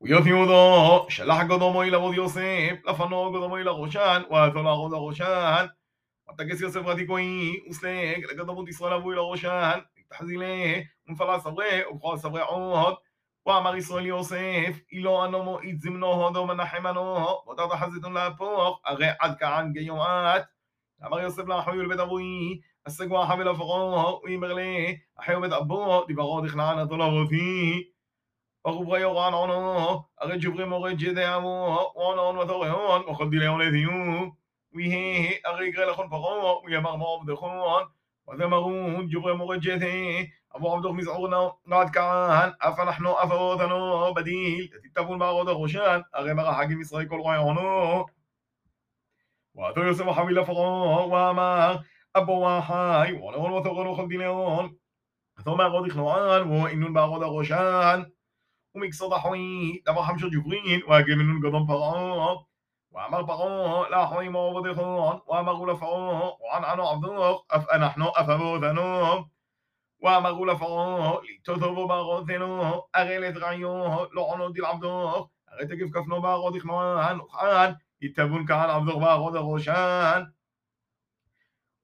ויותיעודו שלח קודמו לעבוד יוסף, לפנו קודמו לראשן, ועתו לעבוד הראשן. ותגס יוסף רתיקוי, וסלק לקדמות ישראל אבוי לראשן, תחזילה, ונפלה סברי, ובכל סברי עוד. ואמר ישראל יוסף, אילו אנו מועיד זמנו הודו מנחמנו, ואותה תחזיתון להפוך, הרי עד כאן גיומעת. אמר יוסף לאחיו ולבית אבוי, הסגו אחי ולפרעו, ואימר לי, אחי ובית אבו, דיברו דכנענתו לאבותי. وخبر يوغان عنو أغي جبري مغي جدي عمو وعنون وثوريون وخد دي ليون لذيو ويه أغي قري لخون فقو ويمغ مغب دخون وذمغون جبري مغي جدي أبو عبدو مزعورنا قاد كعان أفا نحنو أفا وثنو بديل تتبون باغو دخوشان أغي مغا حاكم إسرائيل كل غاي عنو وأتو يوسف حويل فقو وامر أبو وحاي دخوشان وميك صدحوي دبا حمشو جبرين واجي من قدام فرعون. وعمر فرعون. لا حوي وعمر ولا فرعون. وعن عنو عبدوخ أف أنا حنو أفبو ذنوب فرعون. فعوه لتثوب بغوثنوه أغيلت غيوه لعنو دي العبدوخ أغيت كيف كفنو بغوث إخنوان وخان يتبون كان عبدوخ بغوث غوشان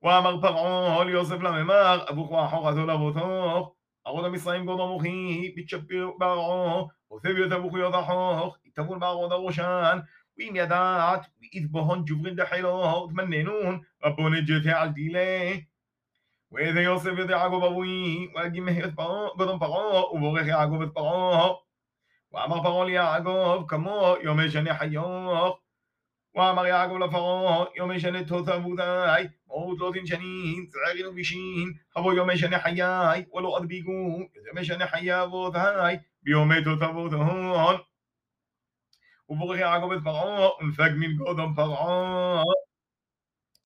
ومغ بقوه ليوسف لمماغ أبوخ واحو غزو لبوثوخ. أرود مصرين قضى مخي بتشبر بارعوه وثبت أبوخ يضحوه يتبون بارعوه روشان وإن يدات وإذ بهن جبرين دحيلوه تمنينون ربون الجيتي على ديلي وإذا يوسف يدي عقب أبوي وأجي مهيت قضم بارعوه وبورخ يعقب بارعوه وأمر بارعوه ليعقب كمو يوم شني حيوه ואמר יעקב לפרעה יומי שני תותבותיי מאות לוטין שנים צערין ובישין הבוא יומי שני חיי ולא עוד ביגו יומי שני חיי אבותיי ביומי תותבותיהון ובורך יעקב את פרעה ונפג מן קודם פרעה